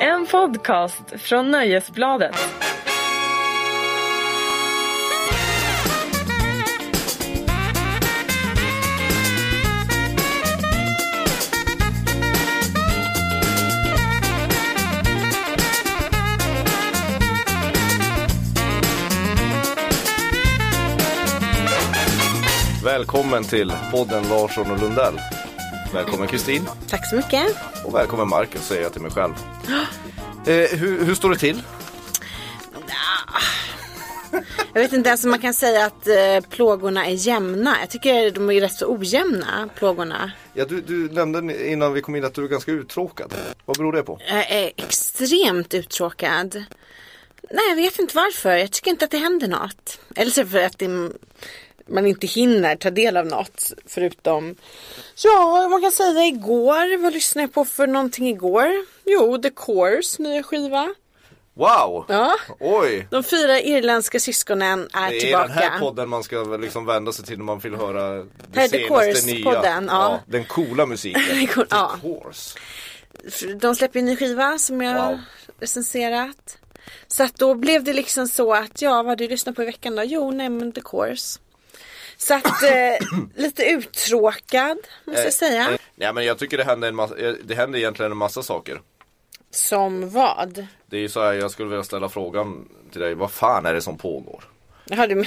En podcast från Nöjesbladet. Välkommen till podden Larsson och Lundell. Välkommen Kristin Tack så mycket. och välkommen Marcus säger jag till mig själv. Eh, hur, hur står det till? Jag vet inte ens om man kan säga att eh, plågorna är jämna. Jag tycker de är rätt så ojämna, plågorna. Ja, du, du nämnde innan vi kom in att du är ganska uttråkad. Vad beror det på? Jag är extremt uttråkad. Nej, jag vet inte varför. Jag tycker inte att det händer något. Eller så för att det, man inte hinner ta del av något. Förutom, ja, man kan säga igår. Vad lyssnade jag på för någonting igår? Jo, The Course nya skiva. Wow! Ja. Oj! De fyra irländska syskonen är, Det är tillbaka. den här podden man ska liksom vända sig till när man vill höra det Här är The senaste nya. ja. Den coola musiken. Cool- ja. The Course. De släpper en ny skiva som jag Wow. recenserat. Så att då blev det liksom så att, ja vad har du lyssnat på i veckan då? Jo, nej men The Course. Så att eh, lite uttråkad måste jag säga. Eh, Nej men jag tycker det händer, en massa, eh, det händer egentligen en massa saker. Som vad? Det är ju så här, jag skulle vilja ställa frågan till dig, vad fan är det som pågår? Jaha, du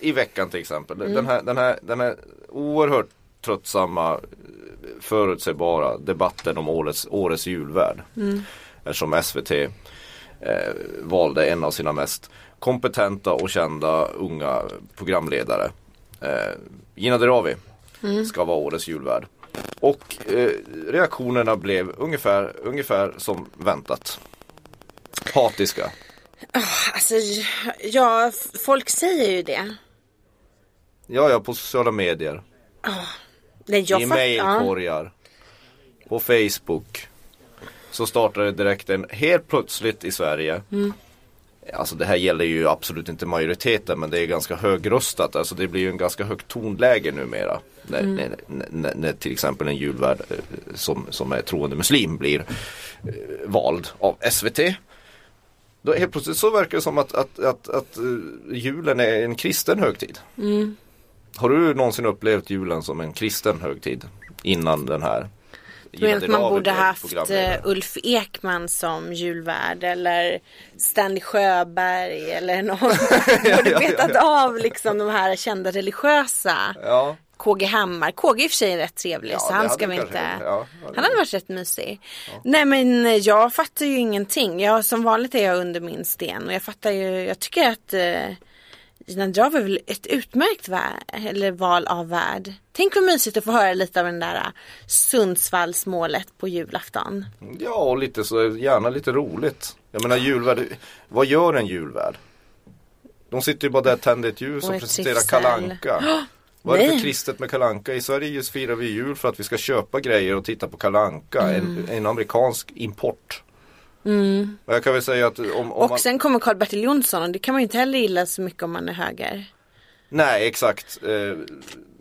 I veckan till exempel. Den, här, den, här, den här oerhört tröttsamma, förutsägbara debatten om årets, årets julvärd. Eftersom SVT eh, valde en av sina mest kompetenta och kända unga programledare. Eh, Gina Dirawi ska vara årets julvärd. Och eh, reaktionerna blev ungefär, ungefär som väntat. Hatiska. Alltså, ja, folk säger ju det. Ja, ja, på sociala medier. Nej, jag I mejlkorgar. På Facebook. Så startade direkt en, helt plötsligt i Sverige. Alltså det här gäller ju absolut inte majoriteten men det är ganska högröstat. Alltså det blir ju en ganska högt tonläge numera. När, när, när, när till exempel en julvärd eh, som, som är troende muslim blir eh, vald av SVT. Då helt plötsligt så verkar det som att, att, att, att eh, julen är en kristen högtid. Har du någonsin upplevt julen som en kristen högtid innan den här? Du menar att man borde haft eh, Ulf Ekman som julvärd eller Stanley Sjöberg eller någon. borde vetat av liksom de här kända religiösa. Ja, KG Hammar. KG i och för sig är rätt trevlig Ja, så han ska vi inte. ja, ja, han hade varit rätt mysig. Nej men jag fattar ju ingenting. Jag, som vanligt är jag under min sten och jag fattar ju. Jag tycker att eh, Gina Dirawi är väl ett utmärkt eller val av värld. Tänk vad mysigt att få höra lite av den där eh, Sundsvallsmålet på julafton. ja och lite så, gärna lite roligt. Jag menar julvärd, vad gör en julvärd? De sitter ju bara där, tänder ett ljus och, Och presenterar kalanka. Vad är det för kristet med kalanka? I Sverige just firar vi jul för att vi ska köpa grejer och titta på kalanka. En, en amerikansk import. Och jag kan väl säga att om, om Och man... sen kommer Karl-Bertil Jonsson och det kan man ju inte heller gilla så mycket om man är höger. Nej exakt. Eh,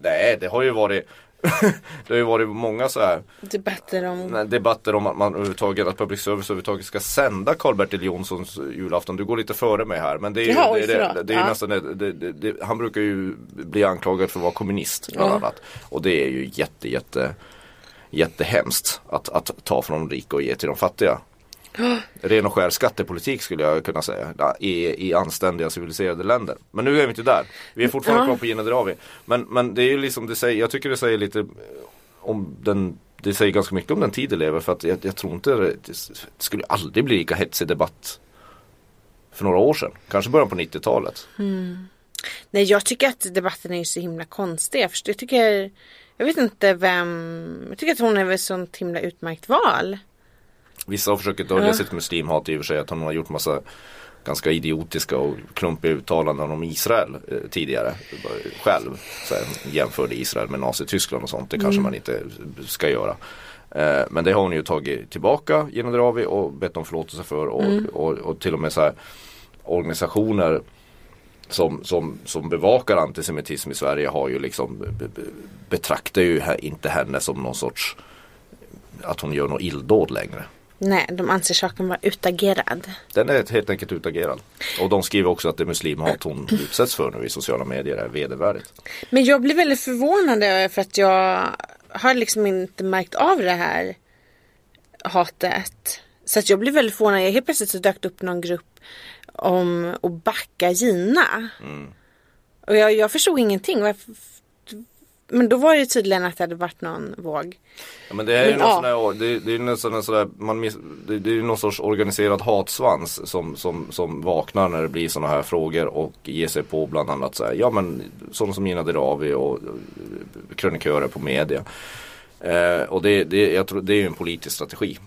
nej det har ju varit Det har ju varit många så här Debatter om nej, debatter om att man överhuvudtaget, att public service överhuvudtaget ska sända Karl-Bertil Jonssons julafton. Du går lite före mig här men det är ju, oj, det, det, det är Ja. nästan det, Han brukar ju bli anklagad för att vara kommunist bland Ja. annat. Och det är ju jätte jätte Jättehemskt att, att ta från de rika och ge till de fattiga. Ren och skär skattepolitik skulle jag kunna säga i, i anständiga civiliserade länder. Men nu är vi inte där. Vi är fortfarande kvar på Gina Dirawi. Men, men det är ju liksom, det säger, jag tycker det säger lite om den det säger ganska mycket om den tid det lever för att jag, jag tror inte det, det skulle aldrig bli lika hetsig debatt för några år sedan. Kanske början på 90-talet. Nej jag tycker att debatten är så himla konstig. Jag, förstår, jag tycker Jag vet inte vem Jag tycker att hon är väl sånt himla utmärkt val. Vissa har försökt dölja Ja. sitt muslimhat i och för sig att hon har gjort massa ganska idiotiska och klumpiga uttalanden om Israel eh, tidigare själv. Så här, jämförde Israel med Nazityskland och sånt. Det kanske man inte ska göra. Eh, men det har hon ju tagit tillbaka genom Dravi och bett om förlåtelse för och, och, och till och med så här organisationer som, som, som bevakar antisemitism i Sverige har ju liksom be- be- betraktar ju inte henne som någon sorts att hon gör något illdåd längre. Nej, de anser saken vara utagerad. Den är helt enkelt utagerad. Och de skriver också att det muslimhat hon utsätts för nu i sociala medier är vedervärdigt. Men jag blir väldigt förvånad för att jag har liksom inte märkt av det här hatet. Så att jag blir väldigt förvånad. Helt plötsligt så dök det upp någon grupp om att backa Gina. Och jag, jag förstod ingenting. Varför- Men då var det tydligen att det hade varit någon våg. Ja, men det är ju Men, någon ja. sån här, det, det är nästan en sån där, man miss, det, det är ju någon sorts organiserad hatsvans som, som, som vaknar när det blir sådana här frågor och ger sig på bland annat så här, ja men sådana som Gina Dirawi och och krönikörer på media. Eh, och det, det, jag tror, det är ju en politisk strategi.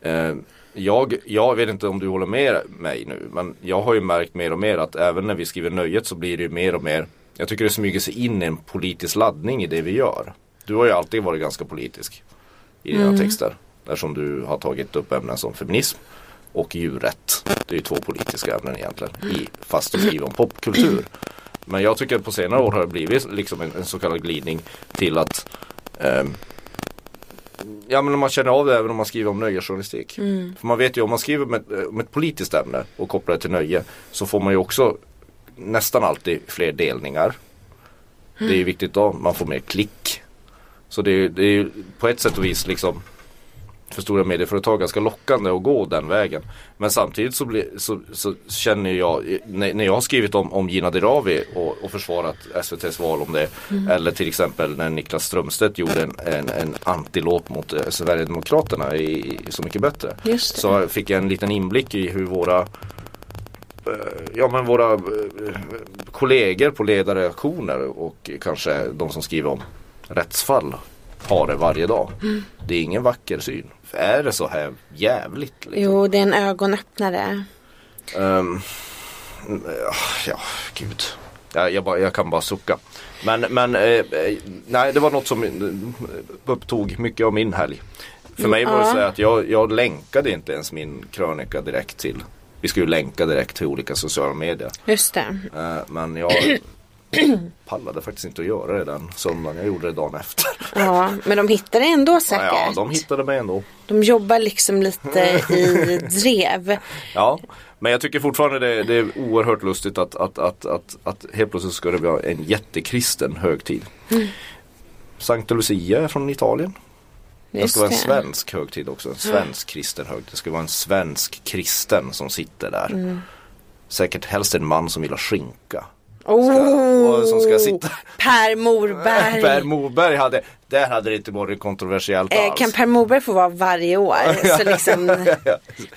Eh, jag, jag vet inte om du håller med mig nu men jag har ju märkt mer och mer att även när vi skriver nöjet så blir det ju mer och mer Jag tycker det smyger sig in en politisk laddning i det vi gör. Du har ju alltid varit ganska politisk i dina texter. Eftersom du har tagit upp ämnen som feminism och djurrätt. Det är ju två politiska ämnen egentligen. I, fast du skriver om popkultur. Men jag tycker att på senare år har det blivit liksom en, en så kallad glidning till att ehm, Ja men man känner av det även om man skriver om nöjesjournalistik. För man vet ju om man skriver om ett, om ett politiskt ämne och kopplar det till nöje så får man ju också nästan alltid fler delningar. Det är ju viktigt då, man får mer klick. Så det är, det är ju på ett sätt och vis liksom för stora medieföretag ganska lockande att gå den vägen. Men samtidigt så, blir, så, så känner jag, när, när jag har skrivit om, om Gina Dirawi och, och försvarat SVTs val om det. Eller till exempel när Niklas Strömstedt gjorde en, en, en antilåt mot eh, Sverigedemokraterna i, i Så mycket bättre. Så fick jag en liten inblick i hur våra Ja men våra eh, kollegor på ledarredaktioner och kanske de som skriver om rättsfall har det varje dag. Mm. Det är ingen vacker syn. För är det så här jävligt? Liksom? Jo, det är en ögonöppnare. Ehm, ja, gud. Ja, jag, bara, jag kan bara sucka. Men, men eh, eh, nej, det var något som eh, upptog mycket av min helg. För mig var det så att jag, jag länkade inte ens min krönika direkt till Vi skulle ju länka direkt till olika sociala medier. Just det. Eh, men jag pallade faktiskt inte att göra det den söndagen. Jag gjorde det dagen efter. Ja, men de hittar det ändå säkert. Ja, de hittade mig ändå. De jobbar liksom lite i drev. Ja, men jag tycker fortfarande det, det är oerhört lustigt att, att, att, att, att helt plötsligt ska det vara en jättekristen högtid. Sankta Lucia är från Italien. Det ska vara en svensk högtid också. En svensk kristen högtid. Det ska vara en svensk kristen som sitter där. Mm. Säkert helst en man som vill ha skinka. Oh, och som ska sitta- Per Morberg. Per Morberg hade, där hade det inte varit kontroversiellt Eh, alls. kan Per Morberg få vara varje år? Så liksom,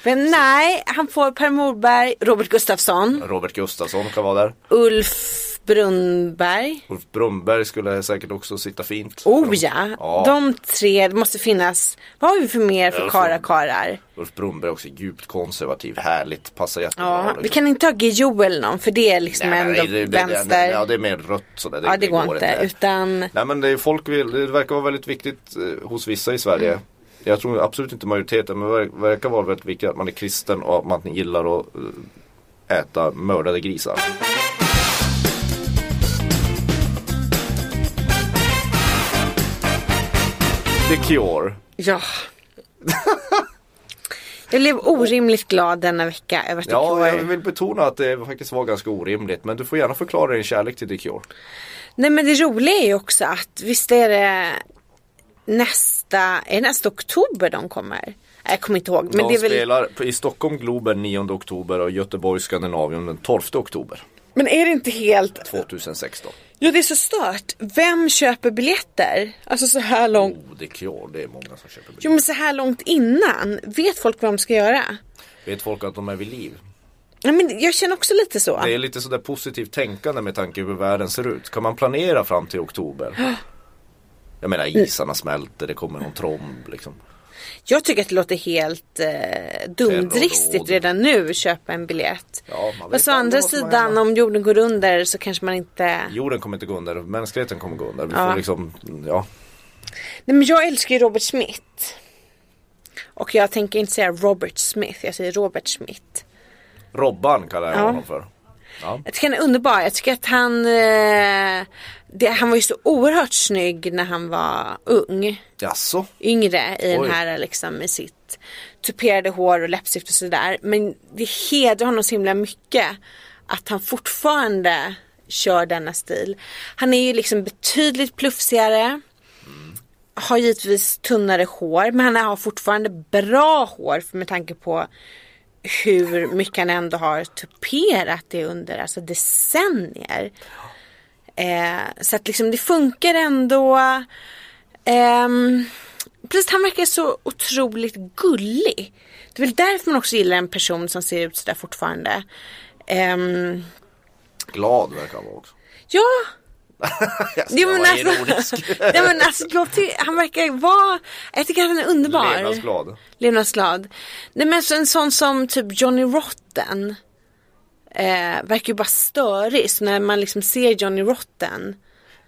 men nej, han får Per Morberg, Robert Gustafsson, Robert Gustafsson kan vara där. Ulf Brunnberg. Ulf Brumberg skulle säkert också sitta fint. Oh ja, Ja. de tre, det måste finnas. Vad har vi för mer för karakarar? Ulf Brumberg också djupt konservativ, härligt, passar jättebra. Ja, liksom. vi kan inte ha Guillou eller någon för det är liksom Nej, ändå det, det, det, vänster. ja, det är mer rött sådär. ja, det, går inte. Utan, Nej men det, är folk vill, det verkar vara väldigt viktigt eh, hos vissa i Sverige. Mm. Jag tror absolut inte majoriteten men det verkar vara väldigt viktigt att man är kristen och att man gillar att eh, äta mördade grisar. The Cure. ja. Jag blev orimligt glad denna vecka över att Ja, det jag går. vill betona att det faktiskt var ganska orimligt. Men du får gärna förklara din kärlek till The Cure. Nej men det roliga är ju också att visst är det nästa, är det nästa oktober de kommer? Jag kommer inte ihåg. Men de det är väl, spelar i Stockholm Globen 9 oktober och Göteborg Skandinavium den 12 oktober men är det inte helt, 2016. Ja det är så stört. Vem köper biljetter? Alltså så här långt, Oh, The Cure, det är många som köper biljetter. jo men så här långt innan. Vet folk vad de ska göra? Vet folk att de är vid liv? Nej, men jag känner också lite så. Det är lite sådär positivt tänkande med tanke på hur världen ser ut. Kan man planera fram till oktober? Jag menar isarna smälter, det kommer någon tromb liksom. Jag tycker att det låter helt eh, dumdristigt redan nu köpa en biljett. Ja, man vet Men så å andra sidan om jorden går under så kanske man inte Jorden kommer inte gå under, mänskligheten kommer gå under. Vi Ja. får liksom, ja. Nej men jag älskar ju Robert Smith. Och jag tänker inte säga Robert Smith, jag säger Robert Smith. Robban kallar jag Ja. honom för. Ja. Jag tycker han är underbar. Jag tycker att han, eh, det, han var ju så oerhört snygg när han var ung. Jaså? Yngre i Oj. den här liksom med sitt tuperade hår och läppstift och sådär. Men det hedrar honom så himla mycket att han fortfarande kör denna stil. Han är ju liksom betydligt plufsigare. Har givetvis tunnare hår men han har fortfarande bra hår med tanke på hur mycket han ändå har tuperat det under alltså decennier. Eh, så att liksom det funkar ändå. Plus att han verkar så otroligt gullig. Det är väl därför man också gillar en person som ser ut sådär fortfarande. Ehm, Glad verkar han vara också. ja, Jag ska Jo, men vara alltså, ironisk. ja, men alltså, jag ty- han verkar vara, jag tycker han är underbar. Levnadsglad. Levnadsglad. Nej men så en sån som typ Johnny Rotten. Eh, verkar ju bara störig. Så när man liksom ser Johnny Rotten.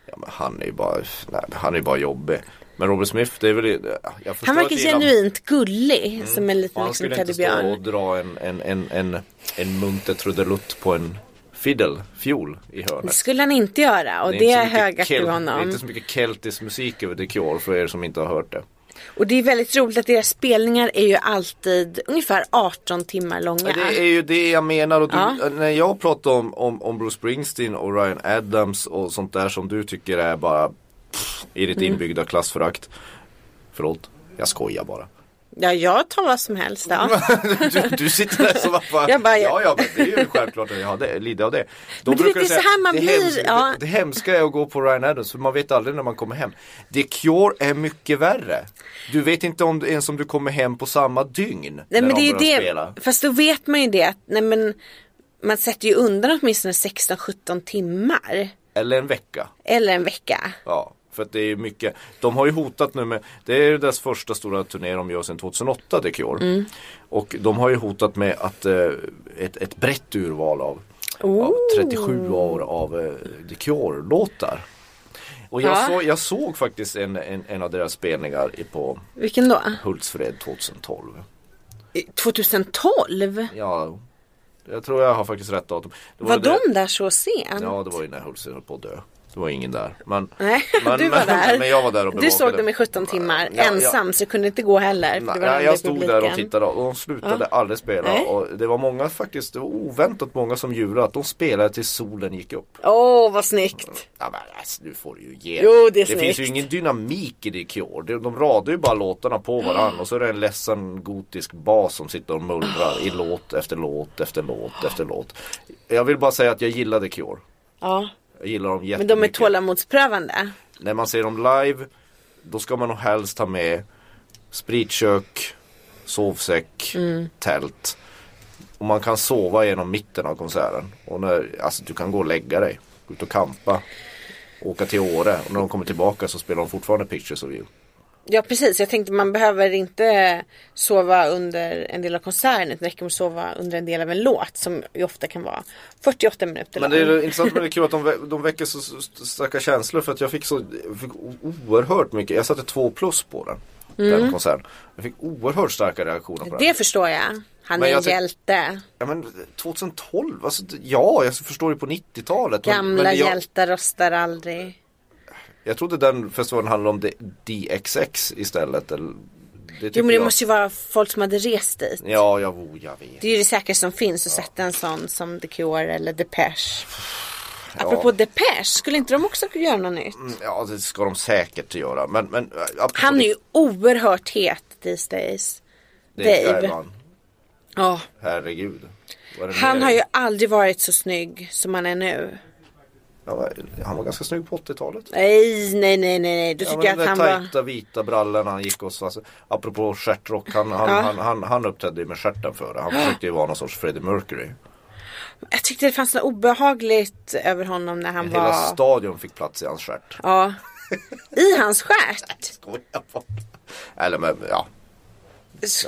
Ja, men han är ju bara, nej, han är ju bara jobbig. Men Robert Smith, det är väl, jag Han verkar gillar- genuint gullig. Som en liten han liksom, skulle inte stå teddybjörn. och dra en, en, en, en, en munter trudelutt på en fiddle, fiol i Det hörnet. skulle han inte göra. Och det inte är kel- av Det är honom. inte så mycket keltisk musik över The Cure för er som inte har hört det. Och det är väldigt roligt att deras spelningar är ju alltid ungefär 18 timmar långa. Ja, Det är ju det jag menar och du, Ja. när jag pratar om, om, om Bruce Springsteen och Ryan Adams och sånt där som du tycker är bara pff, i ditt Mm. inbyggda klassförakt. Förlåt, jag skojar bara. Ja, jag tar vad som helst. Ja. Du, du sitter där som bara, Jag bara, ja ja men det är ju självklart att jag har det, lider av det. Då Men vet, brukar det så här man det, blir, hemska, ja. det, det hemska är att gå på Ryan Adams för man vet aldrig när man kommer hem. The Cure är mycket värre. Du vet inte om ens om du kommer hem på samma dygn. Nej när men de det är spela. Fast då vet man ju det nej, men, man sätter ju undan åtminstone 16-17 timmar. Eller en vecka. Eller en vecka. Ja, för att det är mycket. De har ju hotat nu med, det är ju deras första stora turné de gör sedan 2008, The Cure. Mm. Och de har ju hotat med att eh, ett, ett brett urval av, av Oh. 37 år av eh, The Cure-låtar. Och jag, Ja. såg, jag såg faktiskt en, en, en av deras spelningar på Vilken då? Hultsfred 2012. 2012? Ja, jag tror jag har faktiskt rätt datum. Var det- de där så sen? Ja, det var ju när Hultsfred höll på att dö. Det var ingen där. Men, Nej, men, du var men, där. Men jag var där och Du såg dem i 17 timmar Ja, ja. ensam så du kunde inte gå heller. Nej, det i jag stod där och publiken. tittade och de slutade aldrig spela. Nej. Och det var många faktiskt, det var oväntat många som jublade att de spelade tills solen gick upp. Åh vad snyggt. Ja men alltså, nu får du ju ge Jo, det är Det finns ju ingen dynamik i The Cure. De, de radar ju bara låtarna på varann och så är det en ledsen gotisk bas som sitter och mullrar i låt efter låt efter låt efter låt. Jag vill bara säga att jag gillar The Cure. Ja, Jag gillar dem men jättemycket. de är tålamodsprövande. När man ser dem live Då ska man nog helst ha med Spritkök Sovsäck Mm. Tält Och man kan sova genom mitten av konserten Och när, alltså du kan gå och lägga dig Gå ut och kampa Åka till Åre och när de kommer tillbaka så spelar de fortfarande Pictures of You Ja precis, jag tänkte man behöver inte sova under en del av konserten. Det räcker med att sova under en del av en låt som ju ofta kan vara 48 minuter Men lång. det är intressant med det kul att de, vä- de väcker så starka känslor för att jag fick så jag fick oerhört mycket Jag satte två plus på den Den konserten Jag fick oerhört starka reaktioner på den Mm. Det förstår jag. Han Men är en hjälte. Ja men 2012, alltså, ja jag förstår ju på 90-talet. men- Gamla men jag, hjältar rostar aldrig. Jag trodde den festivalen handlade om DXX istället. Eller, det Jo men det jag. måste ju vara folk som hade rest dit. Ja, jag, oh, jag vet. Det är ju det säkraste som finns att sätta en sån som The Cure eller Depeche. Apropå Depeche, skulle inte de också göra något nytt? Ja, det ska de säkert göra. Men, men äh, Han är ju oerhört het these days. det är Dave. Ja. Herregud. Han mer? har ju aldrig varit så snygg som han är nu. Ja, han var ganska snygg på 80-talet. Nej, nej, nej, nej. Du Ja, tycker men att de han där var... tajta vita brallorna han gick och så, alltså, Apropå stjärtrock, han, han, Ja. han, han, han uppträdde med stjärten före. Han försökte ju vara någon sorts Freddie Mercury. Jag tyckte det fanns något obehagligt över honom när han Hela var... stadion fick plats i hans stjärt. Ja. I hans stjärt. Eller men ja.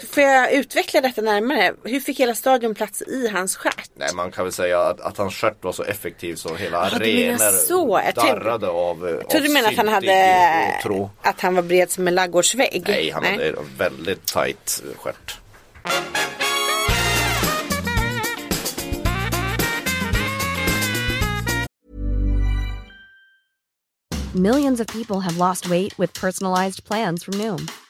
Får jag utveckla detta närmare? Hur fick hela stadion plats i hans stjärt? Nej, man kan väl säga att, att hans stjärt var så effektiv så hela ah, arenor så. Jag darrade av Jag trodde du menade att han hade och, Att han var bred som en ladugårdsvägg? Nej, han Nej. hade en väldigt tajt stjärt. Millions of people have lost weight with personalized plans from Noom.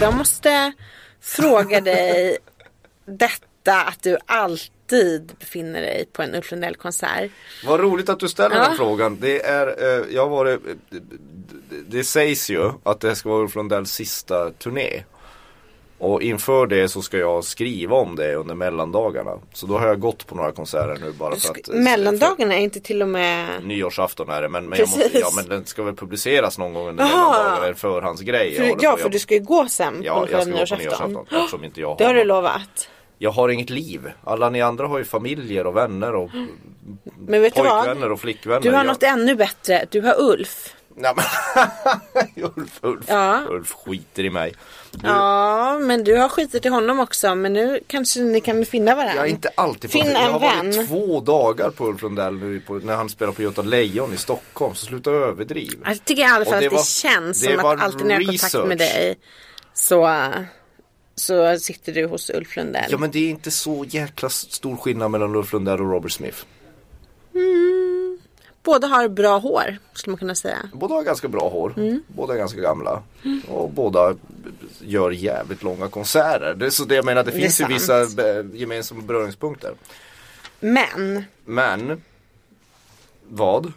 Jag måste fråga dig detta att du alltid befinner dig på en Ulf Lundell-konsert. Vad roligt att du ställer Ja. den frågan. Det är, eh, jag har varit, det, det sägs ju att det ska vara Ulf Lundells sista turné. Och inför det så ska jag skriva om det under mellandagarna. Så då har jag gått på några konserter nu bara för att eh, Mellandagarna är inte till och med... Nyårsafton är det men, men, jag måste, ja, men den ska väl publiceras någon gång under mellandagarna. En förhandsgrej. För, ja, för Jag- du ska ju gå sen Ja, på jag ska gå på nyårsafton. nyårsafton eftersom inte jag Det har har du lovat. Jag har inget liv. Alla ni andra har ju familjer och vänner och Men vet du vad? pojkvänner och flickvänner. Du har Jag- något ännu bättre. Du har Ulf. Nej, men Ulf, Ulf, Ja. Ulf skiter i mig. Du, Ja, men du har skitit i honom också. Men nu kanske ni kan finna varandra. Jag är inte alltid Finn Jag har vän. varit två dagar på Ulf Lundell nu när han spelar på Göta Lejon i Stockholm. Så sluta överdriv. Jag tycker i alla fall det att det var- känns det som att alltid när jag har kontakt med dig så, så sitter du hos Ulf Lundell. Ja men det är inte så jäkla stor skillnad mellan Ulf Lundell och Robert Smith. Båda har bra hår skulle man kunna säga. Båda har ganska bra hår. Mm. Båda är ganska gamla. Och båda gör jävligt långa konserter. Det så det jag menar, det Det finns ju vissa gemensamma beröringspunkter. Men, Men vad?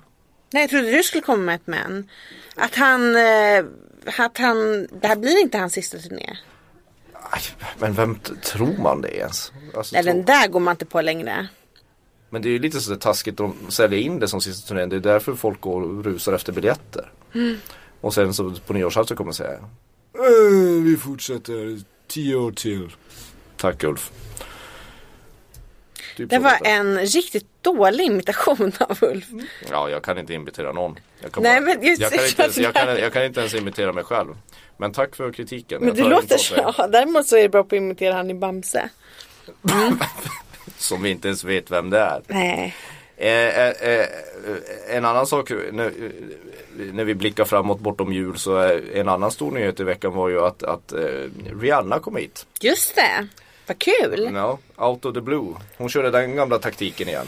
nej jag trodde du skulle komma med ett men. Att han, eh, att han, det här blir inte hans sista turné. Aj, Men vem tror man det ens? Alltså, Nej den där går man inte på längre. Men det är ju lite så taskigt att de säljer in det som sista turnén. Det är därför folk går och rusar efter biljetter. Mm. Och sen så på nyårsafton kommer säga "Eh, Vi fortsätter tio år till. Tack Ulf. Typ Det var en riktigt dålig imitation av Ulf. Ja, jag kan inte imitera någon. Jag kan, Nej, bara, men just- jag, kan inte ens, jag, kan, jag kan inte ens imitera mig själv. Men tack för kritiken. Men Jag du låter så. Ja, däremot så är det bra på att imitera han i Bamse. Som vi inte ens vet vem det är. Nej. Eh, eh, eh, en annan sak när, när vi blickar framåt bortom jul så är en annan stor nyhet i veckan var ju att, att eh, Rihanna kom hit. Just det. Vad kul. Ja, out of the blue. Hon körde den gamla taktiken igen.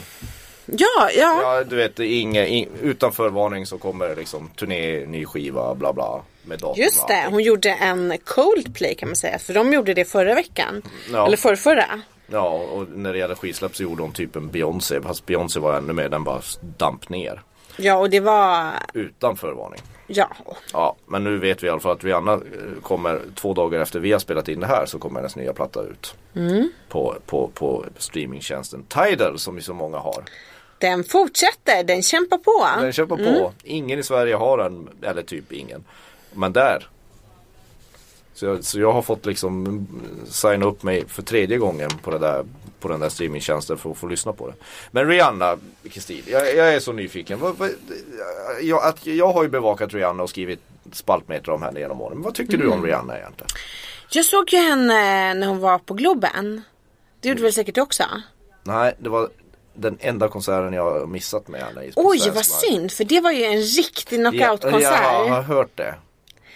Ja, ja. Ja, du vet, inge, in, utan förvarning så kommer liksom turné, ny skiva, bla bla. Med datum Just det, hon gjorde en Coldplay kan man säga. För de gjorde det förra veckan. Ja. Eller förrförra. Ja, och när det gäller skivsläpp så gjorde hon typ en Beyoncé. Fast Beyoncé var ännu mer, den bara damp ner. Ja, och det var... Utan förvarning. Ja. Ja, men nu vet vi i alla fall att Rihanna eh, kommer två dagar efter vi har spelat in det här så kommer hennes nya platta ut. Mm. På, på, på streamingtjänsten Tidal som ju så många har. Den fortsätter, den kämpar på. Den kämpar på. Ingen i Sverige har den, eller typ ingen. Men där. Så jag, så jag har fått liksom mm, signa upp mig för tredje gången på, det där, på den där streamingtjänsten för att få lyssna på det. Men Rihanna, Kristin, jag, jag är så nyfiken. Jag, att, jag har ju bevakat Rihanna och skrivit spaltmeter om henne genom åren. Men vad tycker du om Rihanna egentligen? Jag såg ju henne när hon var på Globen. Det gjorde väl säkert du också? Nej, det var den enda konserten jag missat med henne Oj, vad mark. synd. För det var ju en riktig Ja, knockout-konsert. Jag har hört det.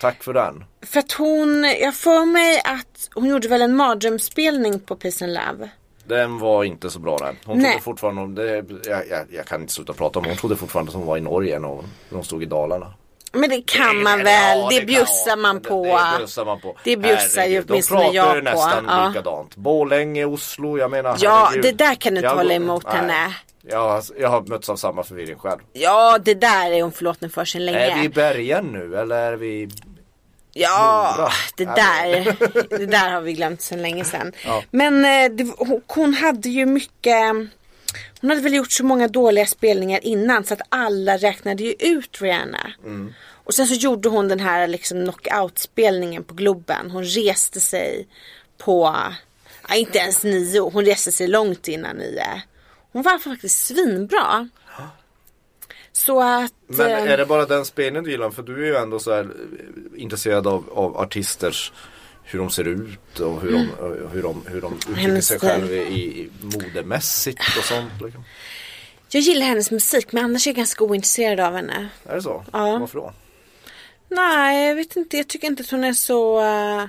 Tack för den. För att hon, jag får mig att hon gjorde väl en mardrömsspelning på Peace and Love. Den var inte så bra den. Hon Nej. trodde fortfarande, om det, jag, jag, jag kan inte sluta prata om hon trodde fortfarande att hon var i Norge när hon, när hon stod i Dalarna. Men det kan man Ja, väl, det kan- bjussar man det- på. Det, bjussar man på. Det bjussar ju åtminstone De pratar jag ju på. nästan Ja. likadant. Borlänge, Oslo, jag menar Ja, herregud. det där kan du inte Jag hålla emot nej. henne. Jag, har- jag har mötts av samma förvirring själv. Ja, det där är hon förlåten för sen länge. Är vi i bergen nu eller är vi Ja, Mora? det där, det där har vi glömt sedan länge sedan. Ja. Men eh, det, hon, hon hade ju mycket Hon hade väl gjort så många dåliga spelningar innan så att alla räknade ju ut Rihanna. Mm. Och sen så gjorde hon den här liksom knockout-spelningen på Globen. Hon reste sig på, ja, inte ens nio, hon reste sig långt innan nio. Hon var faktiskt svinbra. Så att Men eh, är det bara den spelningen du gillar? För du är ju ändå så här eh, intresserad av, av artisters hur de ser ut och hur de, eh, hur de, hur de uttrycker sig själva i, i modemässigt och sånt. Liksom. jag gillar hennes musik men annars är jag ganska ointresserad av henne. Är det så? Ja. Varför då? Nej, jag vet inte. Jag tycker inte att hon är så eh,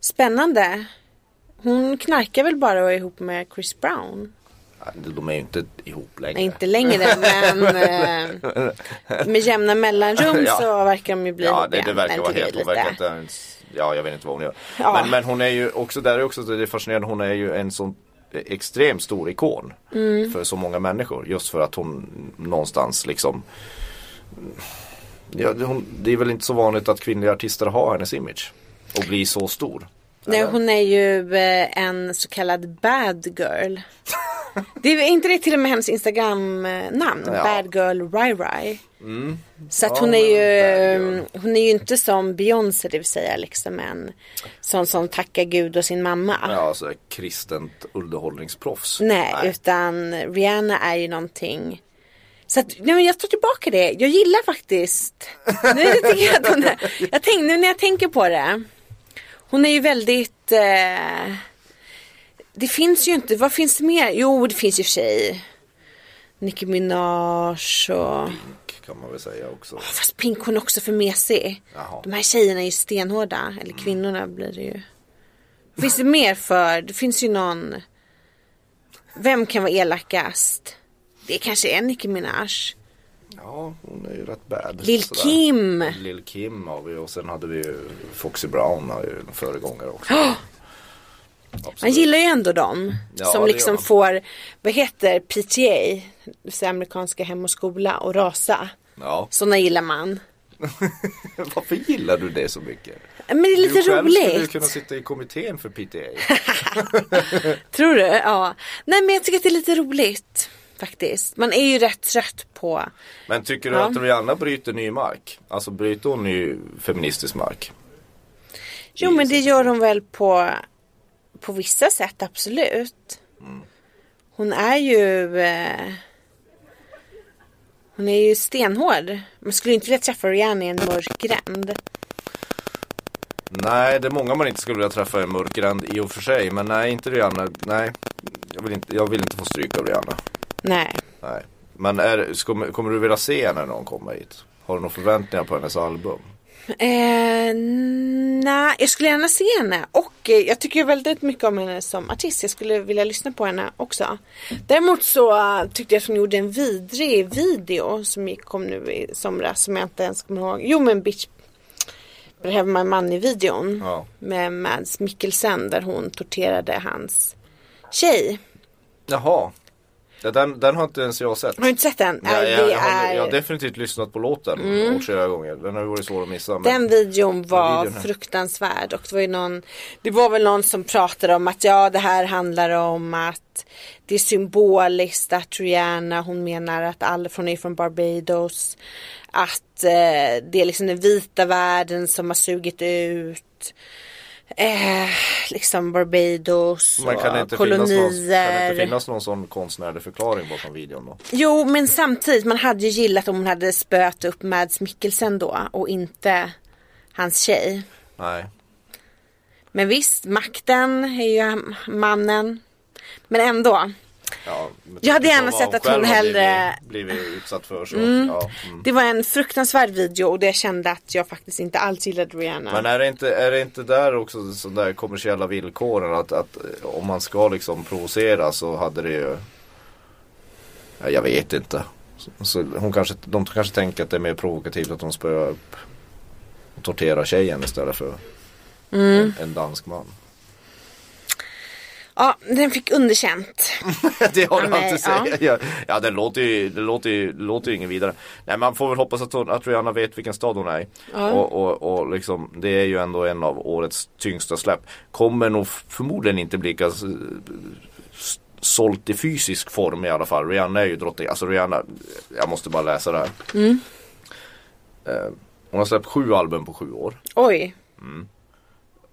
spännande. Hon knarkar väl bara och är ihop med Chris Brown. De är ju inte ihop längre. Nej, inte längre men eh, med jämna mellanrum Ja. så verkar de ju bli Ja det, det verkar vara helt, hon verkar lite- inte ens, ja jag vet inte vad hon gör. Ja. Men, men hon är ju också, där är också det är fascinerande, hon är ju en sån extremt stor ikon Mm. för så många människor. Just för att hon någonstans liksom ja, hon, det är väl inte så vanligt att kvinnliga artister har hennes image och blir så stor. Nej, Eller? hon är ju eh, en så kallad bad girl. Det är inte det till och med hennes Instagram-namn? Ja. Bad girl Rai Rai. Så att Ja, hon är ju girl. Hon är ju inte som Beyoncé det vill säga liksom en sån som tackar Gud och sin mamma. Ja, alltså kristent underhållningsproffs. Nej, utan Rihanna är ju någonting så att, nej men jag tar tillbaka det. Jag gillar faktiskt. Nu tycker jag, att hon är, jag tänk, nu när jag tänker på det. Hon är ju väldigt. Eh, det finns ju inte. Vad finns det mer? Jo, det finns ju för sig. Nicki Minaj och. kan man väl säga också. Fast Pink hon är också för mesig. Jaha. De här tjejerna är ju stenhårda. Eller kvinnorna blir det ju. Finns det mer för? Det finns ju någon. Vem kan vara elakast? Det kanske är Nicki Minaj. Ja, hon är ju rätt bad. Lil sådär. Kim. Lil Kim har vi och sen hade vi ju Foxy Brown har ju en föregångare också. Man Absolut. gillar ju ändå dem. Ja, som liksom man. får, vad heter PTA? Det amerikanska hem och skola och rasa. Ja. Sådana gillar man. Varför gillar du det så mycket? Men det är lite du själv skulle ju roligt. kunna sitta i kommittén för PTA. Tror du? Ja. Nej men jag tycker att det är lite roligt. Faktiskt. Man är ju rätt trött på. Men tycker du Ja. att Rihanna bryter ny mark? Alltså bryter hon ny feministisk mark? Jo men det gör hon väl på, på vissa sätt absolut. Hon är ju eh, Hon är ju stenhård. Man skulle inte vilja träffa Rihanna i en mörk gränd. Nej, det är många man inte skulle vilja träffa i mörkgränd i och för sig. Men nej, inte Rihanna. Nej, jag vill inte, jag vill inte få stryk av Rihanna. Nej. Nej. Men är, ska, kommer du vilja se henne när hon kommer hit? Har du några förväntningar på hennes album? Eh, nej, jag skulle gärna se henne och eh, jag tycker väldigt mycket om henne som artist. Jag skulle vilja lyssna på henne också. Däremot så eh, tyckte jag att hon gjorde en vidrig video som gick- kom nu i somras som jag inte ens kommer ihåg. Jo men Bitch Behöver My Money videon Ja. med Mads Mikkelsen där hon torterade hans tjej. Jaha. Ja, den, den har inte ens jag sett. Har du inte sett den? Nej, jag, jag, har. Mm. jag har definitivt lyssnat på låten åtskilliga gånger. Den har ju varit svår att missa. Men... Den videon var videon här. fruktansvärd och det var ju någon Det var väl någon som pratade om att ja det här handlar om att Det är symboliskt att Rihanna hon menar att alla från är från Barbados Att eh, det är liksom den vita världen som har sugit ut eh, Liksom Barbados kan och inte finnas någon, kolonier kan det inte finnas någon sån konstnärlig förklaring bakom videon då? Jo men samtidigt man hade ju gillat om hon hade spöat upp Mads Mikkelsen då och inte hans tjej Nej. Men visst, makten är ju mannen. Men ändå. Ja, Jag hade tanke gärna sett att hon hellre- Blivit, blivit utsatt för så. Ja, mm. Det var en fruktansvärd video och det kände att jag faktiskt inte alls gillade Rihanna. Men är det, inte, är det inte där också så där kommersiella villkoren att, att eh, om man ska liksom provocera så hade det ju ja, Jag vet inte. Så, så hon kanske, de kanske tänker att det är mer provokativt att de spöar upp och torterar tjejen istället för Mm. en, en dansk man. Ja, den fick underkänt. det har Ja, du inte säga. Ja, ja det låter ju, det låter ju, låter ju ingen vidare. Nej man får väl hoppas att, hon, att Rihanna vet vilken stad hon är i. Och, och, och liksom, det är ju ändå en av årets tyngsta släpp. Kommer nog förmodligen inte bli lika sålt i fysisk form i alla fall. Rihanna är ju drottning. Alltså Rihanna, jag måste bara läsa det här. Eh, hon har släppt sju album på sju år. Oj.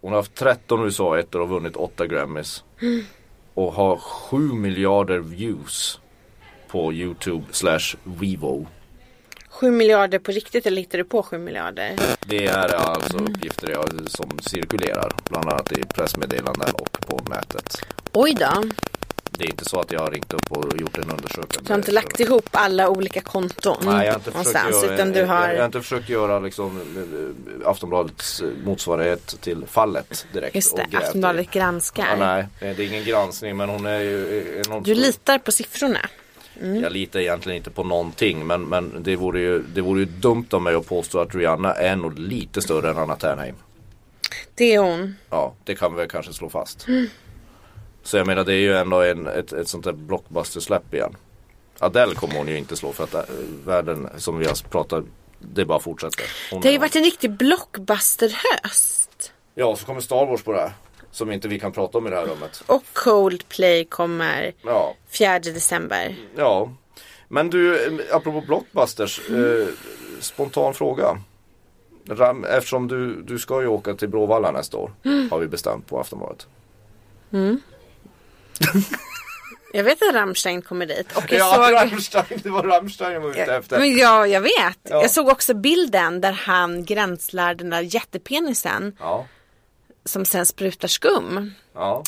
Hon har haft 13 USA-ettor och vunnit 8 Grammys. Och har 7 miljarder views på Youtube slash Vivo. 7 miljarder på riktigt eller hittar du på 7 miljarder? Det är alltså uppgifter jag, som cirkulerar. Bland annat i pressmeddelanden och på nätet. Oj då. Det är inte så att jag har ringt upp och gjort en undersökning. Du har inte lagt ihop alla olika konton Nej, jag har inte försökt någonstans göra, utan du jag, jag, har har inte försökt göra liksom eh, Aftonbladets motsvarighet till fallet direkt. Just det. Aftonbladet granskar. Ja, nej, det är ingen granskning men hon är ju enormt Du litar på siffrorna. Jag litar egentligen inte på någonting men, men det, vore ju, det vore ju dumt av mig att påstå att Rihanna är nog lite större än Anna Ternheim. Det är hon. Ja, det kan vi väl kanske slå fast. Så jag menar det är ju ändå en, ett, ett sånt där blockbuster-släpp igen. Adele kommer hon ju inte slå för att äh, världen som vi har pratat det bara fortsätter. Hon Det har ju varit en riktig blockbusterhöst. Ja, så kommer Star Wars på det här. Som inte vi kan prata om i det här rummet. Och Coldplay kommer Ja, 4 december. ja. Men du, eh, apropå blockbusters. Eh, spontan fråga. Ram, eftersom du, du ska ju åka till Bråvalla nästa år. Har vi bestämt på Aftonbladet. Jag vet att Rammstein kommer dit. Och jag Ja, såg... Rammstein. Det var Rammstein jag var ute efter. Men ja, jag vet. Ja. Jag såg också bilden där han gränslär den där jättepenisen Ja, som sen sprutar skum. ja.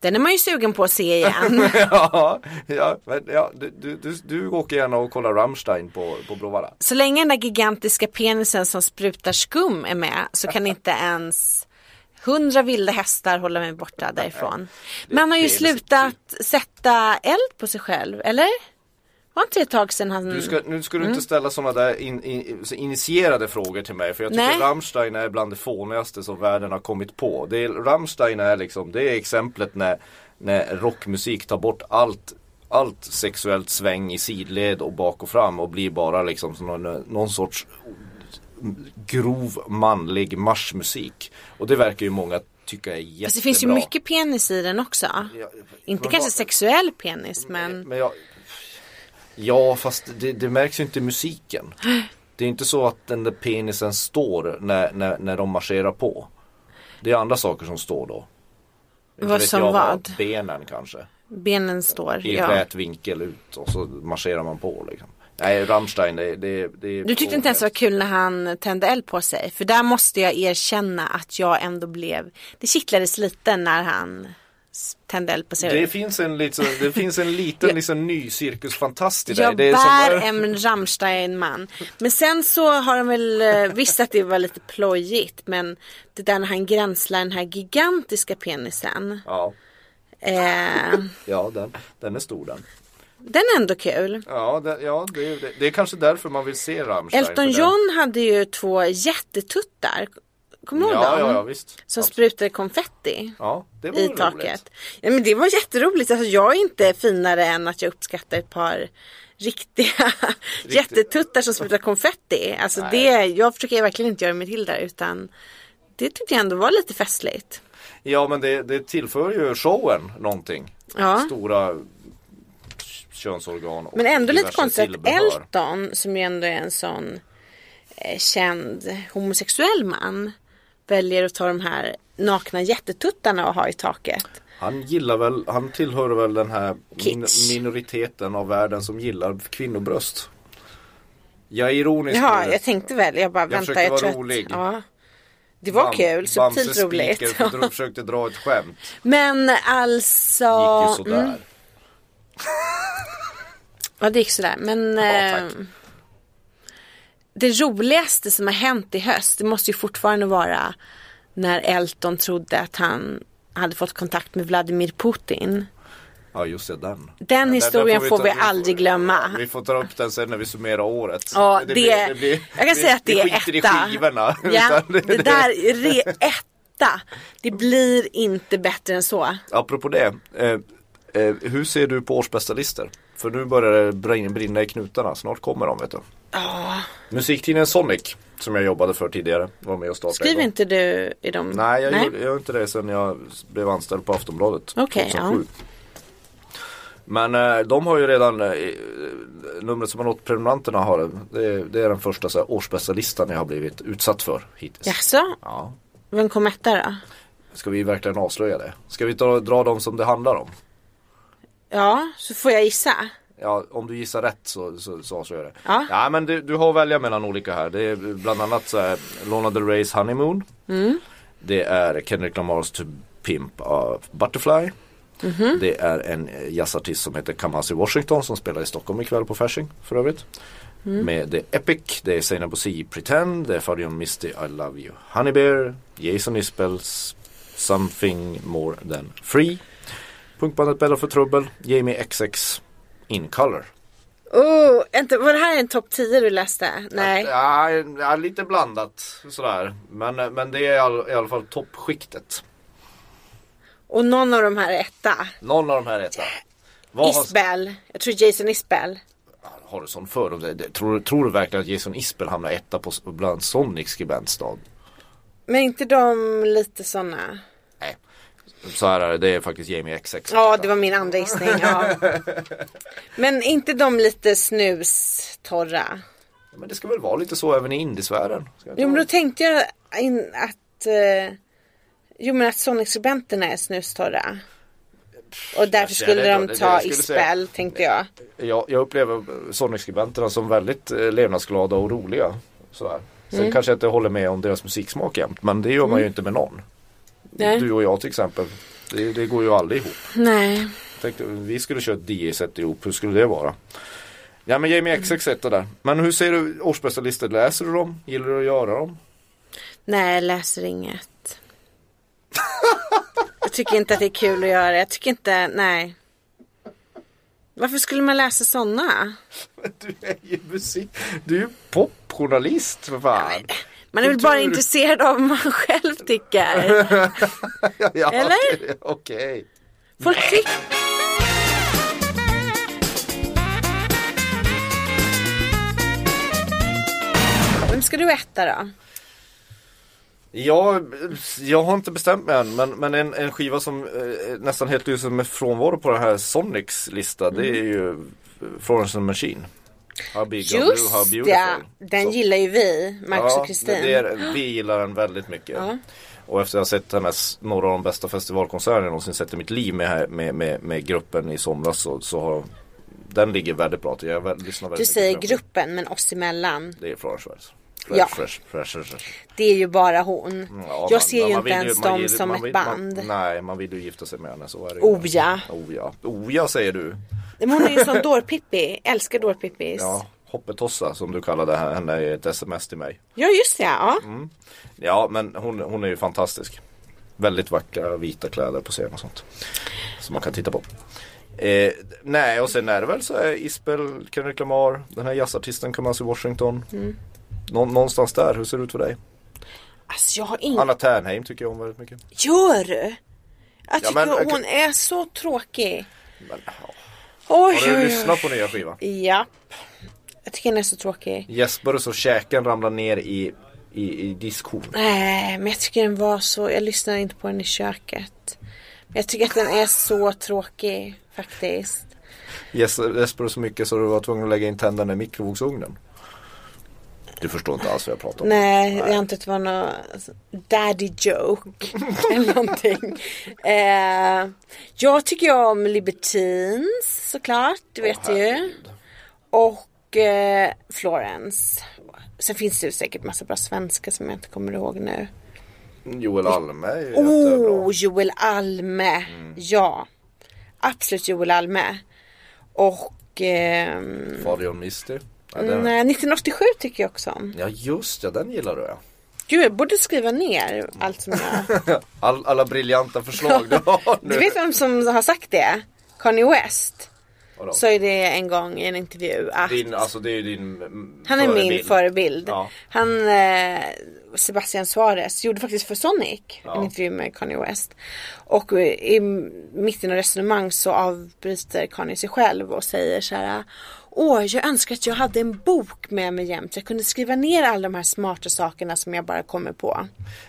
Den är man ju sugen på att se igen. ja, ja, men, ja du, du, du, du åker gärna och kollar Rammstein på, på Bråvalla. Så länge den där gigantiska penisen som sprutar skum är med så kan inte ens hundra vilda hästar hålla mig borta därifrån. Man har ju slutat sätta eld på sig själv, eller? Var inte det ett tag sedan han... Du ska, nu ska du inte ställa sådana där in, in, initierade frågor till mig för jag tycker Nej. Rammstein är bland det fånigaste som världen har kommit på. Det är, Rammstein är liksom, det är exemplet när, när rockmusik tar bort allt allt sexuellt sväng i sidled och bak och fram och blir bara liksom som någon, någon sorts grov manlig marschmusik. Och det verkar ju många tycka är jättebra. Fast det finns ju mycket penis i den också. Ja, Inte kanske vad- sexuell penis men Men jag, ja fast det, det märks ju inte i musiken. Det är inte så att den där penisen står när, när, när de marscherar på. Det är andra saker som står då. Inte Vad som jag vad? Benen kanske. benen står. I Ja. rät vinkel ut och så marscherar man på liksom. Nej Rammstein det, det, det Du tyckte inte ens det var kul när han tände eld på sig. För där måste jag erkänna att jag ändå blev, det kittlades lite när han tände eld på sig. det finns en, liksom, det finns en liten liksom, ny cirkusfantast i dig. Jag Det är bär som, en Rammstein-man. Men sen så har de väl, eh, visst att det var lite plojigt, men det där när han gränslar den här gigantiska penisen. Ja, Eh, ja den, den är stor den. Den är ändå kul. Ja, det, ja det, det, det är kanske därför man vill se Rammstein. Elton John hade ju två jättetuttar. Kommer du ihåg Ja, dem? ja, ja visst. Som sprutade konfetti. Ja, det var i roligt. taket. Ja, men det var jätteroligt. Alltså, jag är inte finare än att jag uppskattar ett par riktiga jättetuttar som sprutar konfetti. Alltså Nej. det, jag försöker verkligen inte göra mig till där utan det tyckte jag ändå var lite festligt. Ja, men det, det tillför ju showen någonting. Ja. Stora könsorgan Men ändå lite konstigt att. Elton som ju ändå är en sån eh, känd homosexuell man väljer att ta de här nakna jättetuttarna och ha i taket. Han gillar väl, han tillhör väl den här min, minoriteten av världen som gillar kvinnobröst. Jag är ironisk Ja, jag tänkte väl, jag bara vänta. försökte Jag tror att- rolig. Ja. Det var Bam- kul, Bamse subtilt roligt. För- försökte dra ett skämt. Men alltså. Gick ju sådär. mm, ja, det gick sådär. Men Ja, eh, det roligaste som har hänt i höst, det måste ju fortfarande vara när Elton trodde att han hade fått kontakt med Vladimir Putin. Ja just det, den. Den Ja, historien den får ta- vi aldrig glömma. Vi får ta upp den sen när vi summerar året. Ja, det, blir- blir- jag kan vi- säga att det vi är etta. i skivorna. Ja, utan det där är re, etta. Det blir inte bättre än så. Apropå det. Eh, eh, hur ser du på årsbästa listor? För nu börjar det brinna, i knutarna. Snart kommer de vet du. Musiktidningen Sonic. Som jag jobbade för tidigare. Var med och startade. Skriver igång. inte du i dem? Nej, jag, Gjorde, jag gör inte det sen jag blev anställd på Aftonbladet. Okej, 2007. Men eh, de har ju redan eh, numret som har nått prenumeranterna har det. Det är, det är den första så här, årsbästa listan jag har blivit utsatt för hittills. Jaså? Ja. Vem kom etta då? Ska vi verkligen avslöja det? Ska vi ta, dra dem som det handlar om? Ja, så får jag gissa. Ja, om du gissar rätt så, så, så avslöjar jag det. Ja. ja men du, du har att välja mellan olika här. Det är bland annat så här, Lana Del Reys Honeymoon. Mm. Det är Kendrick Lamars To Pimp a Butterfly. Mhm. Det är en jazzartist som heter Kamasi Washington som spelar i Stockholm ikväll på Fasching för övrigt. Mm. Med The Epic, det är Seinabo C Pretend, det är Fabian Misty I Love You Honey Bear, Jason Isbells Something More Than Free. Punkbandet Bäddar för Trubbel, Jamie XX In Color. Oh, inte, var det här en topp 10 du läste? Nej. Ja, ja, lite blandat sådär. Men, men det är i all, i alla fall toppskiktet. Och någon av de här är etta. Någon av de här är etta. Vad har, Isbell. Jag tror Jason Isbell. har du sån fördom? Tror, tror du verkligen att Jason Isbell hamnar etta på, bland Sonics skribentstad? Men inte de lite såna? Så här är det, det är faktiskt Jamie XX. Ja, det var min andra gissning. Ja. Men inte de lite snustorra? Men det ska väl vara lite så även i indiesfären? Jo, men då tänkte jag in att eh, Jo men att Sonic-skribenterna är snustorra. Och därför skulle det- de det- ta skulle säga- Isbell tänkte jag. Jag, jag upplever Sonic-skribenterna som väldigt eh, levnadsglada och roliga. Sådär. Sen Mm. kanske jag inte håller med om deras musiksmak jämt. Men det gör man ju inte med någon. Nej. Du och jag till exempel. Det, det går ju aldrig ihop. Nej. Tänkte, vi skulle köra ett DJ-set ihop. Hur skulle det vara? Ja men Jamie XX är där. Men hur ser du årsbästa listor? Läser du dem? Gillar du att göra dem? Nej, jag läser inget. jag tycker inte att det är kul att göra. Jag tycker inte, nej. Varför skulle man läsa sådana? Du är ju musik. Du är ju popjournalist för fan. Man är väl bara intresserad av vad man själv tycker. ja, Eller? Okej. Folk tycker... Vem ska du äta då? Jag, jag har inte bestämt mig än men, men en, en skiva som eh, nästan helt lyser med frånvaro på den här Sonics lista det är ju Florence and Machine. How big, how blue, how Just beautiful. ja, den Så- gillar ju vi, Marcus och Ja, Kristin. det är, vi gillar den väldigt mycket. Ja. Och efter att ha sett hennes, några av de bästa festivalkonserterna jag någonsin sett i mitt liv med, här- med, med, med gruppen i somras så, så har den ligger väldigt bra till. Jag lyssnar väldigt Du mycket säger gruppen men oss emellan. Det är Florence. Ja. Fresh, fresh, fresh, fresh. Det är ju bara hon. Ja, man- jag ser ju man inte vill ens man dem som man ett band. Man, nej, man vill ju gifta sig med henne. Så är det ju. Oh ja. Oh ja. Oh ja säger du. Men hon är ju sån dårpippi. Älskar dårpippis. Ja, Hoppetossa som du kallade he- henne i ett sms till mig. Ja just det, ja. Mm. Ja, men hon, hon är ju fantastisk. Väldigt vackra vita kläder på scen och sånt. Som man kan titta på. Eh, nej, och sen är det väl så är Isbel, Kendrick Lamar, den här jazzartisten Kamasi Washington. Mm. Nå- någonstans där, hur ser det ut för dig? Alltså jag har ingen... Anna Ternheim tycker jag om väldigt mycket. Gör du? Jag tycker men, okej. hon är så tråkig. Men, ja. Oj, Har du oj, lyssnat oj. på nya skivan? Japp. Jag tycker den är så tråkig. Du så käken ramlar ner i, i, i diskhon? Nej, men jag tycker den var så... Jag lyssnar inte på den i köket. Men jag tycker att den är så tråkig faktiskt. Du så mycket så du var tvungen att lägga in tänderna i mikrovågsugnen? Du förstår inte alls vad jag pratar om. Nej, jag antar att det var någon daddy joke. eller någonting. Eh, jag tycker ju om Libertines såklart, det vet du ju. Och eh, Florence. Sen finns det ju säkert massa bra svenska som jag inte kommer ihåg nu. Joel Alme är ju jättebra. Oh, Joel Alme. Ja. Absolut Joel Alme. Och ehm, Fader John Misty. Ja, den, nej, 1987 tycker jag också om. ja just ja, den gillar du ja. Gud, jag borde skriva ner allt som jag... All, alla briljanta förslag du har nu. Du vet vem som har sagt det? Kanye West. Vadå? Sa ju det en gång i en intervju att Din, alltså det är din han är min förebild. Ja. Han, eh, Sebastian Suarez, gjorde faktiskt för Sonic Ja. en intervju med Kanye West. Och eh, i mitten av resonemang så avbryter Kanye sig själv och säger så här. Åh, jag önskar att jag hade en bok med mig jämt. Jag kunde skriva ner alla de här smarta sakerna som jag bara kommer på.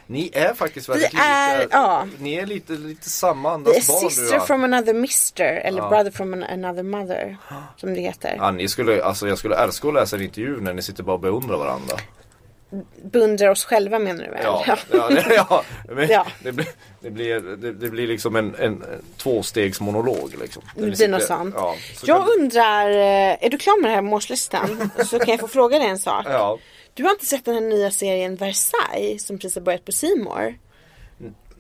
Ni är faktiskt väldigt Vi är- lika. ja. Ni är lite, lite samma andas barn du sister och from another mister eller Ja. brother from an- another mother. Som det heter. Ja, ni skulle, alltså jag skulle älska att läsa en intervju när ni sitter bara och beundrar varandra. Beundrar oss själva menar du väl? Ja, ja, det, ja, Ja. Det, blir, det, blir, det, det blir liksom en, en, tvåstegsmonolog. Liksom. Det blir något sånt. Ja, så jag kan undrar, eh, är du klar med den här målslistan? så kan jag få fråga dig en sak. Ja, Du har inte sett den här nya serien Versailles som precis har börjat på Simor?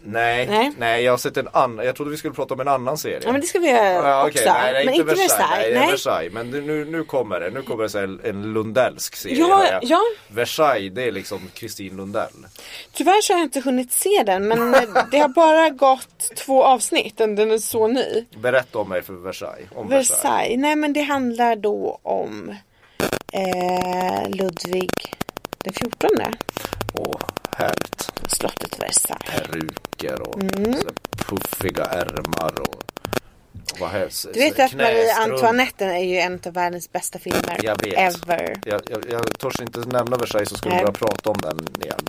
Nej, Nej. nej, jag har sett en annan. Jag trodde vi skulle prata om en annan serie. Ja men det ska vi göra Ja, också. okej, nej, nej, men inte Versailles. Är nej. Versailles. Men nu, nu kommer det. Nu kommer det en Lundellsk serie. Ja, ja. Versailles, det är liksom Kristin Lundell. Tyvärr så har jag inte hunnit se den men eh, det har bara gått två avsnitt och den är så ny. Berätta om mig för Versailles. Om Versailles. Versailles, nej men det handlar då om eh, Ludvig den 14 Åh, härligt. slottet Versailles. Peruker och Mm. puffiga ärmar och. Du vet att Marie. Antoinette är ju en av världens bästa filmer Jag vet. ever. Jag, jag, jag törs inte nämna Versailles så skulle vi börja prata om den igen.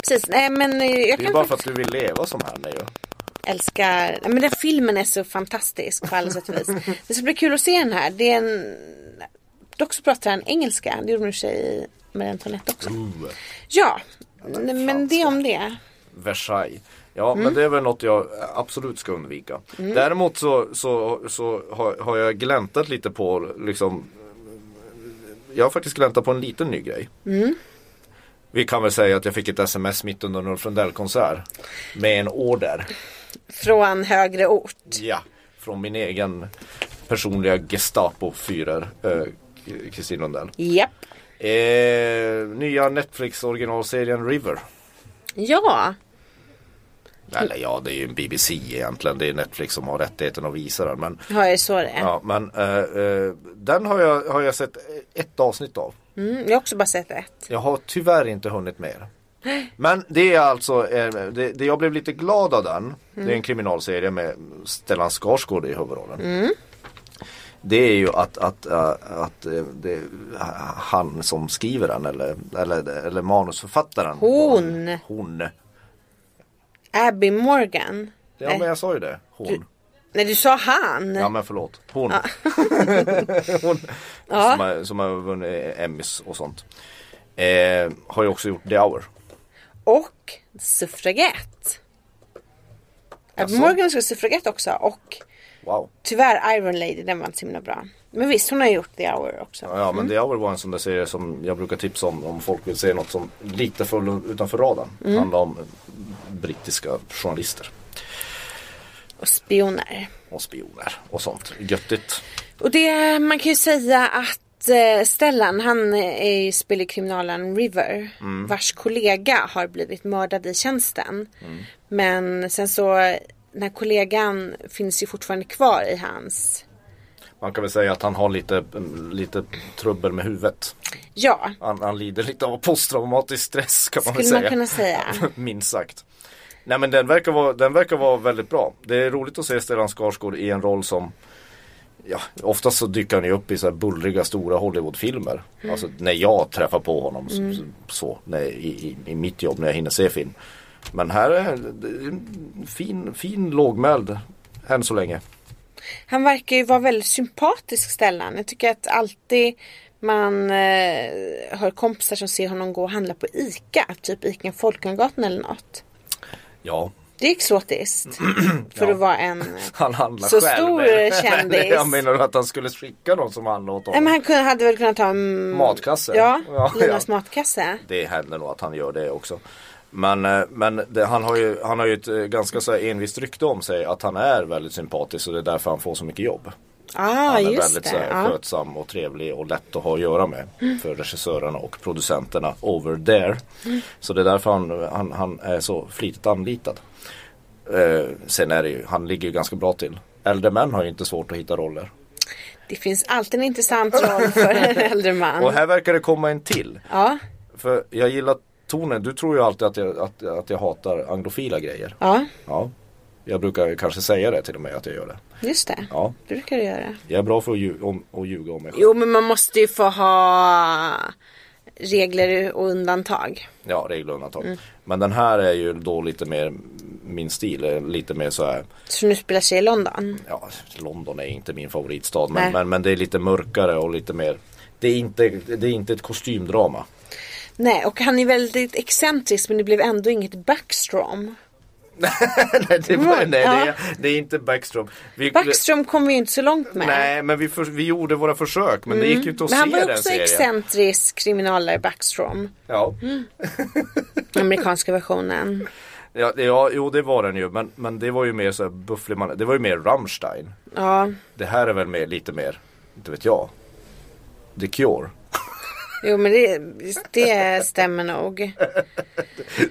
Precis, nej men jag Det är bara för att du vill leva som henne ju. älska, nej men den filmen är så fantastisk på alla sätt och vis. Det ska bli kul att se den här. Det är en, dock så pratar han engelska, det gjorde hon i och Marie Antoinette också. Ja, nej, men det om det. Versailles. Ja Mm. men det är väl något jag absolut ska undvika. Däremot så, så, så har, har jag gläntat lite på liksom Jag har faktiskt gläntat på en liten ny grej. Mm. Vi kan väl säga att jag fick ett sms mitt under en Ulf Lundell-konsert. Med en order. Från högre ort. Ja. Från min egen personliga Gestapo-fyrer. eh, Kristin Lundell. Japp. Eh, nya Netflix originalserien River. Ja, Eller ja, det är ju en BBC egentligen. Det är Netflix som har rättigheten att visa den. Men, har jag så det är. ja, men eh, eh, den har jag, har jag sett ett avsnitt av. Mm, jag har också bara sett ett. Jag har tyvärr inte hunnit mer. Men det är alltså, eh, det, det jag blev lite glad av den. Det är en kriminalserie med Stellan Skarsgård i huvudrollen. Det är ju att, att, äh, att äh, det, han som skriver den eller, eller, eller manusförfattaren. Hon. Hon. Abby Morgan. Ja men jag sa ju det. Hon. Nej du sa han. Ja men förlåt. Hon. Hon Ja. som, har, som har vunnit Emmys och sånt. Eh, har ju också gjort The Hour. Och suffragett. Abby Jaså? Morgan ska suffragett också. Och Wow. tyvärr Iron Lady, den var inte så himla bra. Men visst hon har gjort The Hour också. Ja men The Hour var en sån där serie som jag brukar tipsa om om folk vill se något som lite för utanför radarn. Handlar om brittiska journalister Och spioner. och spioner och sånt. Göttigt. Och det, man kan ju säga att eh, Stellan han är ju spelar kriminalen River. Vars kollega har blivit mördad i tjänsten. Men sen så, den här kollegan finns ju fortfarande kvar i hans Man kan väl säga att han har lite, lite trubbel med huvudet. Ja, Han, han lider lite av posttraumatisk stress kan man väl skulle säga. man kunna säga. Minst sagt. Nej men den verkar, vara, den verkar vara väldigt bra. Det är roligt att se Stellan Skarsgård i en roll som Ja, oftast så dyker han ju upp i så här bullriga stora Hollywoodfilmer. Mm. Alltså när jag träffar på honom så, så när, i, i, i mitt jobb när jag hinner se film. Men här är en fin, fin lågmäld än så länge. Han verkar ju vara väldigt sympatisk Stellan. Jag tycker att alltid man eh, hör kompisar som ser honom gå och handla på ICA. Typ ICA Folkungagatan eller något. Ja, Det är exotiskt. För Ja. att vara en... Så själv. stor eller? kändis. Jag menar att han skulle skicka någon som handlar åt Nej, honom. men han kunde, hade väl kunnat ta en... Matkasse? Ja, Ja, Linas ja. matkasse. Det händer nog att han gör det också. Men, eh, men det, han, har ju, han har ju ett eh, ganska så envist rykte om sig att han är väldigt sympatisk och det är därför han får så mycket jobb. Ah, Han är just väldigt det. så här, Ja. Mm. skötsam och trevlig och lätt att ha att göra med för regissörerna och producenterna over there. Mm. Så det är därför han, han, han är så flitigt anlitad. Eh, sen är det ju, han ligger ju ganska bra till. Äldre män har ju inte svårt att hitta roller. Det finns alltid en intressant roll för en äldre man. Och här verkar det komma en till. Ja, För jag gillar tonen. Du tror ju alltid att jag, att, att jag hatar anglofila grejer. ja, Ja. Jag brukar kanske säga det till och med att jag gör det. just det. Ja. Brukar du göra. Jag är bra för att, lju- om, att ljuga om mig själv. Jo, men man måste ju få ha regler och undantag. Ja, regelundantag. Men den här är ju då lite mer min stil. är Lite mer så här. Så nu spelar sig i London. Ja, London är inte min favoritstad. Men, men, men det är lite mörkare och lite mer. Det är inte, det är inte ett kostymdrama. Nej, och han är väldigt excentrisk men det blev ändå inget backstrom. nej, det, var, nej det, är, det är inte Backstrom. Vi, Backstrom kom vi ju inte så långt med. Nej, men vi, för, vi gjorde våra försök men det gick ju inte att men han se var den också serien. excentrisk kriminalare Backstrom. Ja. Amerikanska versionen. Ja, ja, jo det var den ju men, men det var ju mer så här bufflig man, det var ju mer Rammstein. Ja, Det här är väl mer, lite mer, inte vet jag. The Cure. Jo men det, det stämmer nog.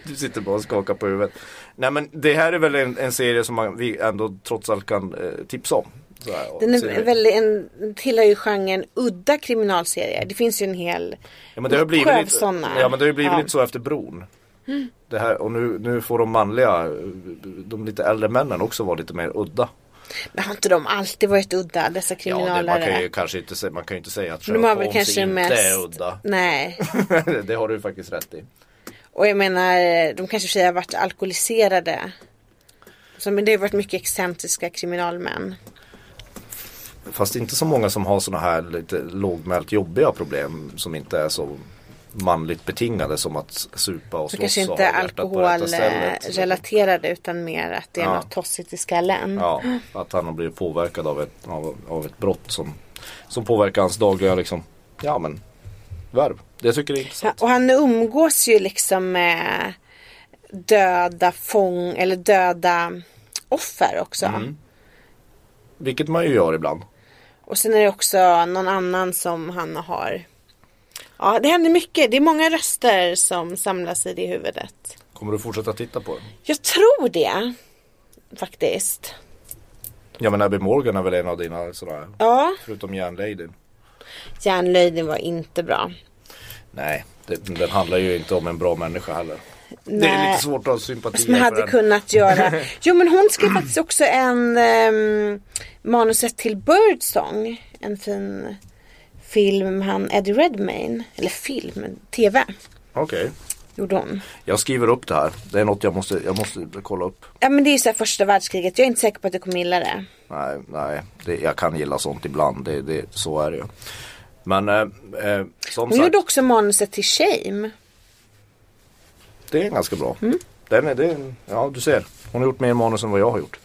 Du sitter bara och skakar på huvudet. Nej men det här är väl en, en serie som man, vi ändå trots allt kan eh, tipsa om. Här, Den är väldigt, en, tillhör ju genren udda kriminalserier. Det finns ju en hel ja, men det har blivit lite, såna. ja men det har ju blivit Ja. Mm. lite så efter bron. Det här, och nu, nu får de manliga, de lite äldre männen också vara lite mer udda. Men har inte de alltid varit udda dessa Ja, det, man kriminalare? kan ju kanske inte man kan ju inte säga att Sherlock kanske Holmes inte mest... är udda. Nej. det har du faktiskt rätt i. Och jag menar, de kanske har varit alkoholiserade. Så, men det har varit mycket excentriska kriminalmän. Fast inte så många som har sådana här lite lågmält jobbiga problem som inte är så manligt betingade som att supa och slåss kanske inte alkoholrelaterade utan mer att det är Ja. något tossigt i skallen. Ja, att han har blivit påverkad av ett, av, av ett brott som, som påverkar hans dagliga liksom, ja men, värv. Det tycker jag är Ja, intressant. och han umgås ju liksom med döda fång eller döda offer också. Mm. Vilket man ju gör ibland. Och sen är det också någon annan som han har. Ja, det händer mycket. Det är många röster som samlas i det huvudet. Kommer du fortsätta titta på det? Jag tror det. Faktiskt. Ja men Abby Morgan är väl en av dina sådana, Ja, förutom Järnladyn. Järnlöjden var inte bra. Nej, det, den handlar ju inte om en bra människa heller. Det är Nej. lite svårt att ha sympati Som hade för den. kunnat göra. Jo men hon skrev faktiskt också en um, manuset till Birdsong. En fin film han Eddie Redmayne. Eller film, tv. Okej, Gjorde hon. jag skriver upp det här. Det är något jag måste, jag måste kolla upp. Ja men det är ju så här första världskriget. Jag är inte säker på att du kommer gilla det. Nej, nej det, jag kan gilla sånt ibland. Det, det, så är det ju. Men eh, eh, som Hon sagt, gjorde också manuset till Shame. det är ganska bra. Mm. Den är, det är, ja du ser. Hon har gjort mer manus än vad jag har gjort.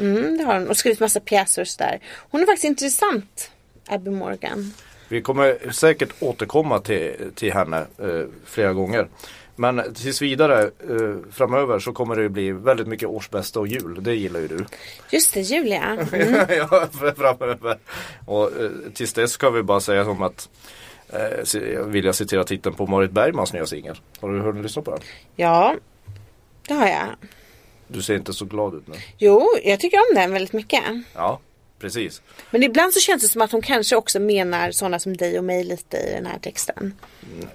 Mm, det har hon. Och skrivit massa pjäser och så där. Hon är faktiskt intressant. Abby Morgan. Vi kommer säkert återkomma till, till henne eh, flera gånger. Men tills vidare eh, framöver så kommer det bli väldigt mycket årsbästa och jul. Det gillar ju du. Just det, Julia. Mm. ja, framöver. Och eh, tills dess kan vi bara säga som att eh, vill jag citera titeln på Marit Bergmans nya singel. Har du hunnit lyssna på den? Ja, det har jag. Du ser inte så glad ut nu. Jo, jag tycker om den väldigt mycket. Ja, precis. Men ibland så känns det som att hon kanske också menar sådana som dig och mig lite i den här texten.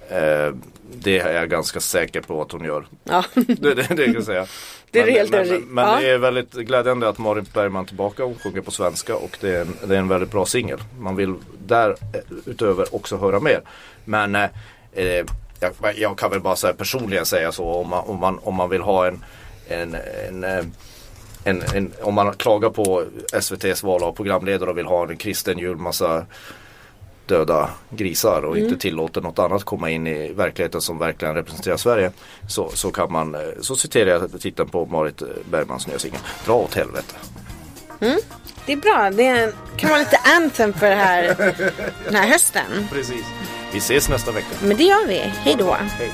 Eh, det är jag ganska säker på att hon gör. Ja, Det, det, det kan jag säga. Det är men, helt men, ärligt. men Ja. det är väldigt glädjande att Marit Bergman är tillbaka och sjunger på svenska och det är en, det är en väldigt bra singel. Man vill därutöver också höra mer. Men eh, eh, jag, jag kan väl bara säga personligen säga så om man, om man, om man vill ha en, en, en, eh, en, en, om man klagar på SVTs val av programledare och vill ha en kristen julmassa döda grisar och Mm. inte tillåter något annat komma in i verkligheten som verkligen representerar Sverige. Så, så kan man, eh, så citerar jag titeln på Marit eh, Bergmans nya singel. Dra åt helvete. det är bra. Det är, kan vara lite anthem för här, den här hösten. Precis. Vi ses nästa vecka. Men det gör vi. Hej då. Hej.